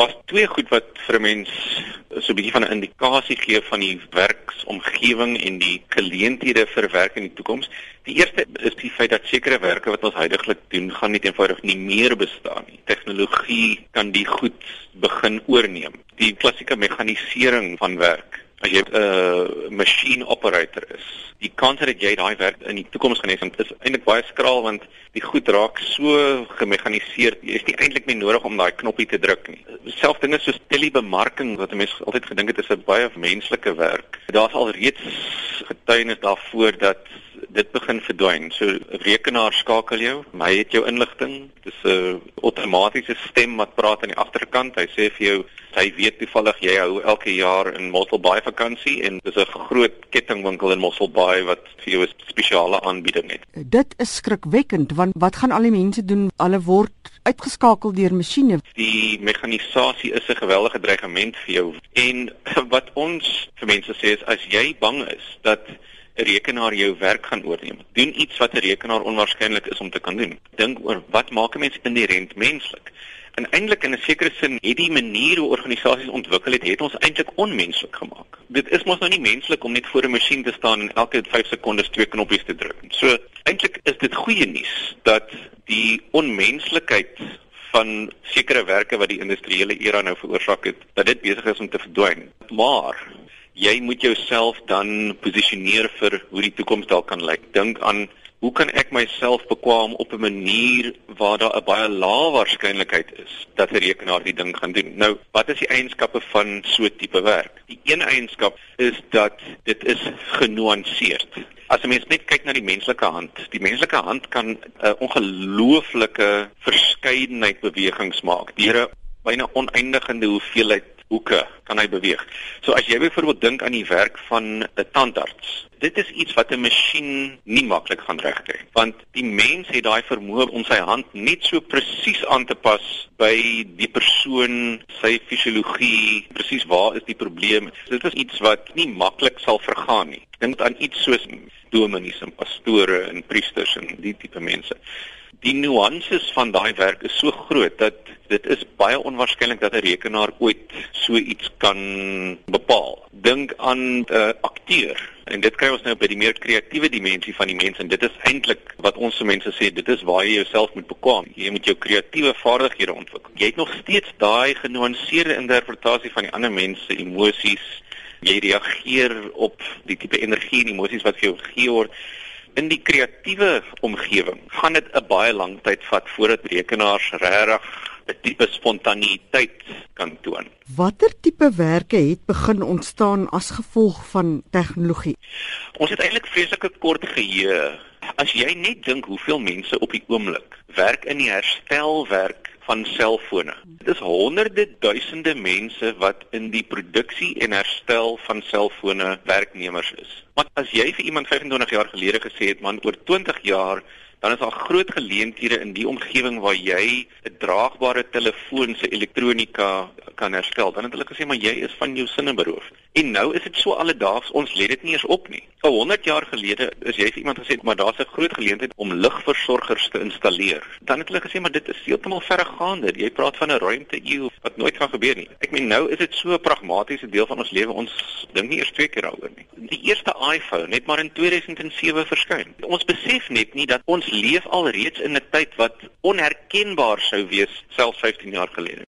Daar's twee goed wat vir 'n mens so 'n bietjie van 'n indikasie gee van die werksomgewing en die geleenthede vir werk in die toekoms. Die eerste is die feit dat sekere werke wat ons heidaglik doen, gaan nie eenvoudig nie meer bestaan nie. Tegnologie kan die goed begin oorneem. Die klassieke mekanisering van werk as jy 'n uh, machine operator is. Die kans dat jy daai werk in die toekoms gaan hê is eintlik baie skraal want die goed raak so gemekaniseer. Jy is nie eintlik meer nodig om daai knoppie te druk nie. Selfs dinge soos telebemarking wat mense altyd gedink het is 'n baie menslike werk. Daar's al reeds getuienis daarvoor dat dit begin verdwyn. So rekenaar skakel jou, hy het jou inligting. Dis 'n outomatiese stem wat praat aan die agterkant. Hy sê vir jou hy weet toevallig jy hou elke jaar in Mossel Bay vakansie en dis 'n groot kettingwinkel in Mossel Bay wat vir jou 'n spesiale aanbieding het. Dit is skrikwekkend want wat gaan al die mense doen? Hulle word uitgeskakel deur masjiene. Die mekanisasie is 'n geweldige dreigement vir jou. En wat ons vir mense sê is as jy bang is dat 'n rekenaar jou werk gaan oorneem. Doen iets wat 'n rekenaar onwaarskynlik is om te kan doen. Dink oor wat maak 'n mens inherënt menslik? En eintlik in 'n sekere sin het die manier hoe organisasies ontwikkel het, het ons eintlik onmenslik gemaak. Dit is mos nou nie menslik om net voor 'n masjien te staan en elke 5 sekondes twee knoppies te druk. So eintlik is dit goeie nuus dat die onmenslikheid van sekere werke wat die industriële era nou veroorsaak het, dat dit besig is om te verdwyn. Maar jy moet jouself dan posisioneer vir hoe die toekoms dalk kan lyk. Dink aan hoe kan ek myself bekwam op 'n manier waar daar 'n baie lae waarskynlikheid is dat 'n rekenaar die ding gaan doen. Nou, wat is die eienskappe van so 'n tipe werk? Die een eienskap is dat dit is genuanceerd. As 'n mens net kyk na die menslike hand, die menslike hand kan 'n uh, ongelooflike verskeidenheid bewegings maak. Deur 'n byna oneindige hoeveelheid hoeke kan hy beweeg. So as jy byvoorbeeld dink aan die werk van 'n tandarts, dit is iets wat 'n masjien nie maklik gaan regkry want die mens het daai vermoë om sy hand net so presies aan te pas by die persoon, sy fisiologie, presies waar is die probleem. Dit is iets wat nie maklik sal vergaan nie. Dink aan iets soos dominees en pastore en priesters en die tipe mense die nuances van daai werk is so groot dat dit is baie onwaarskynlik dat 'n rekenaar ooit so iets kan bepaal. Dink aan 'n uh, akteur en dit kry ons nou by die meer kreatiewe dimensie van die mens en dit is eintlik wat ons se mense sê dit is waar jy jouself moet bekwam. Jy moet jou kreatiewe vaardighede ontwikkel. Jy het nog steeds daai genuanceerde interpretasie van die ander mens se emosies. Jy reageer op die tipe energie en emosies wat vir jou gegee word in die kreatiewe omgewing gaan dit 'n baie lang tyd vat voordat rekenaars regtig 'n tipe spontaniteit kan toon. Watter tipe werke het begin ontstaan as gevolg van tegnologie? Ons het eintlik vreeslike kort geheue. As jy net dink hoeveel mense op die oomblik werk in die herstelwerk van selfone. Dit is honderde duisende mense wat in die produksie en herstel van selfone werknemers is. Maar as jy vir iemand 25 jaar gelede gesê het man oor 20 jaar dan is daar groot geleenthede in die omgewing waar jy 'n draagbare telefoon se elektronika kan herstel. Dan het hulle gesê maar jy is van jou sinne beroof. En nou is dit so alledaags, ons let dit nie eens op nie. Vir 100 jaar gelede is jy vir iemand gesê maar daar's 'n groot geleentheid om ligversorgers te installeer. Dan het hulle gesê maar dit is heeltemal verregaande. Jy praat van 'n ruimte eeu wat nooit gaan gebeur nie. Ek meen nou is dit so 'n pragmatiese deel van ons lewe. Ons dink nie eers twee keer daaroor nie. Die eerste iPhone het maar in 2007 verskyn. Ons besef net nie dat ons leef al reeds in 'n tyd wat onherkenbaar sou wees selfs 15 jaar gelede.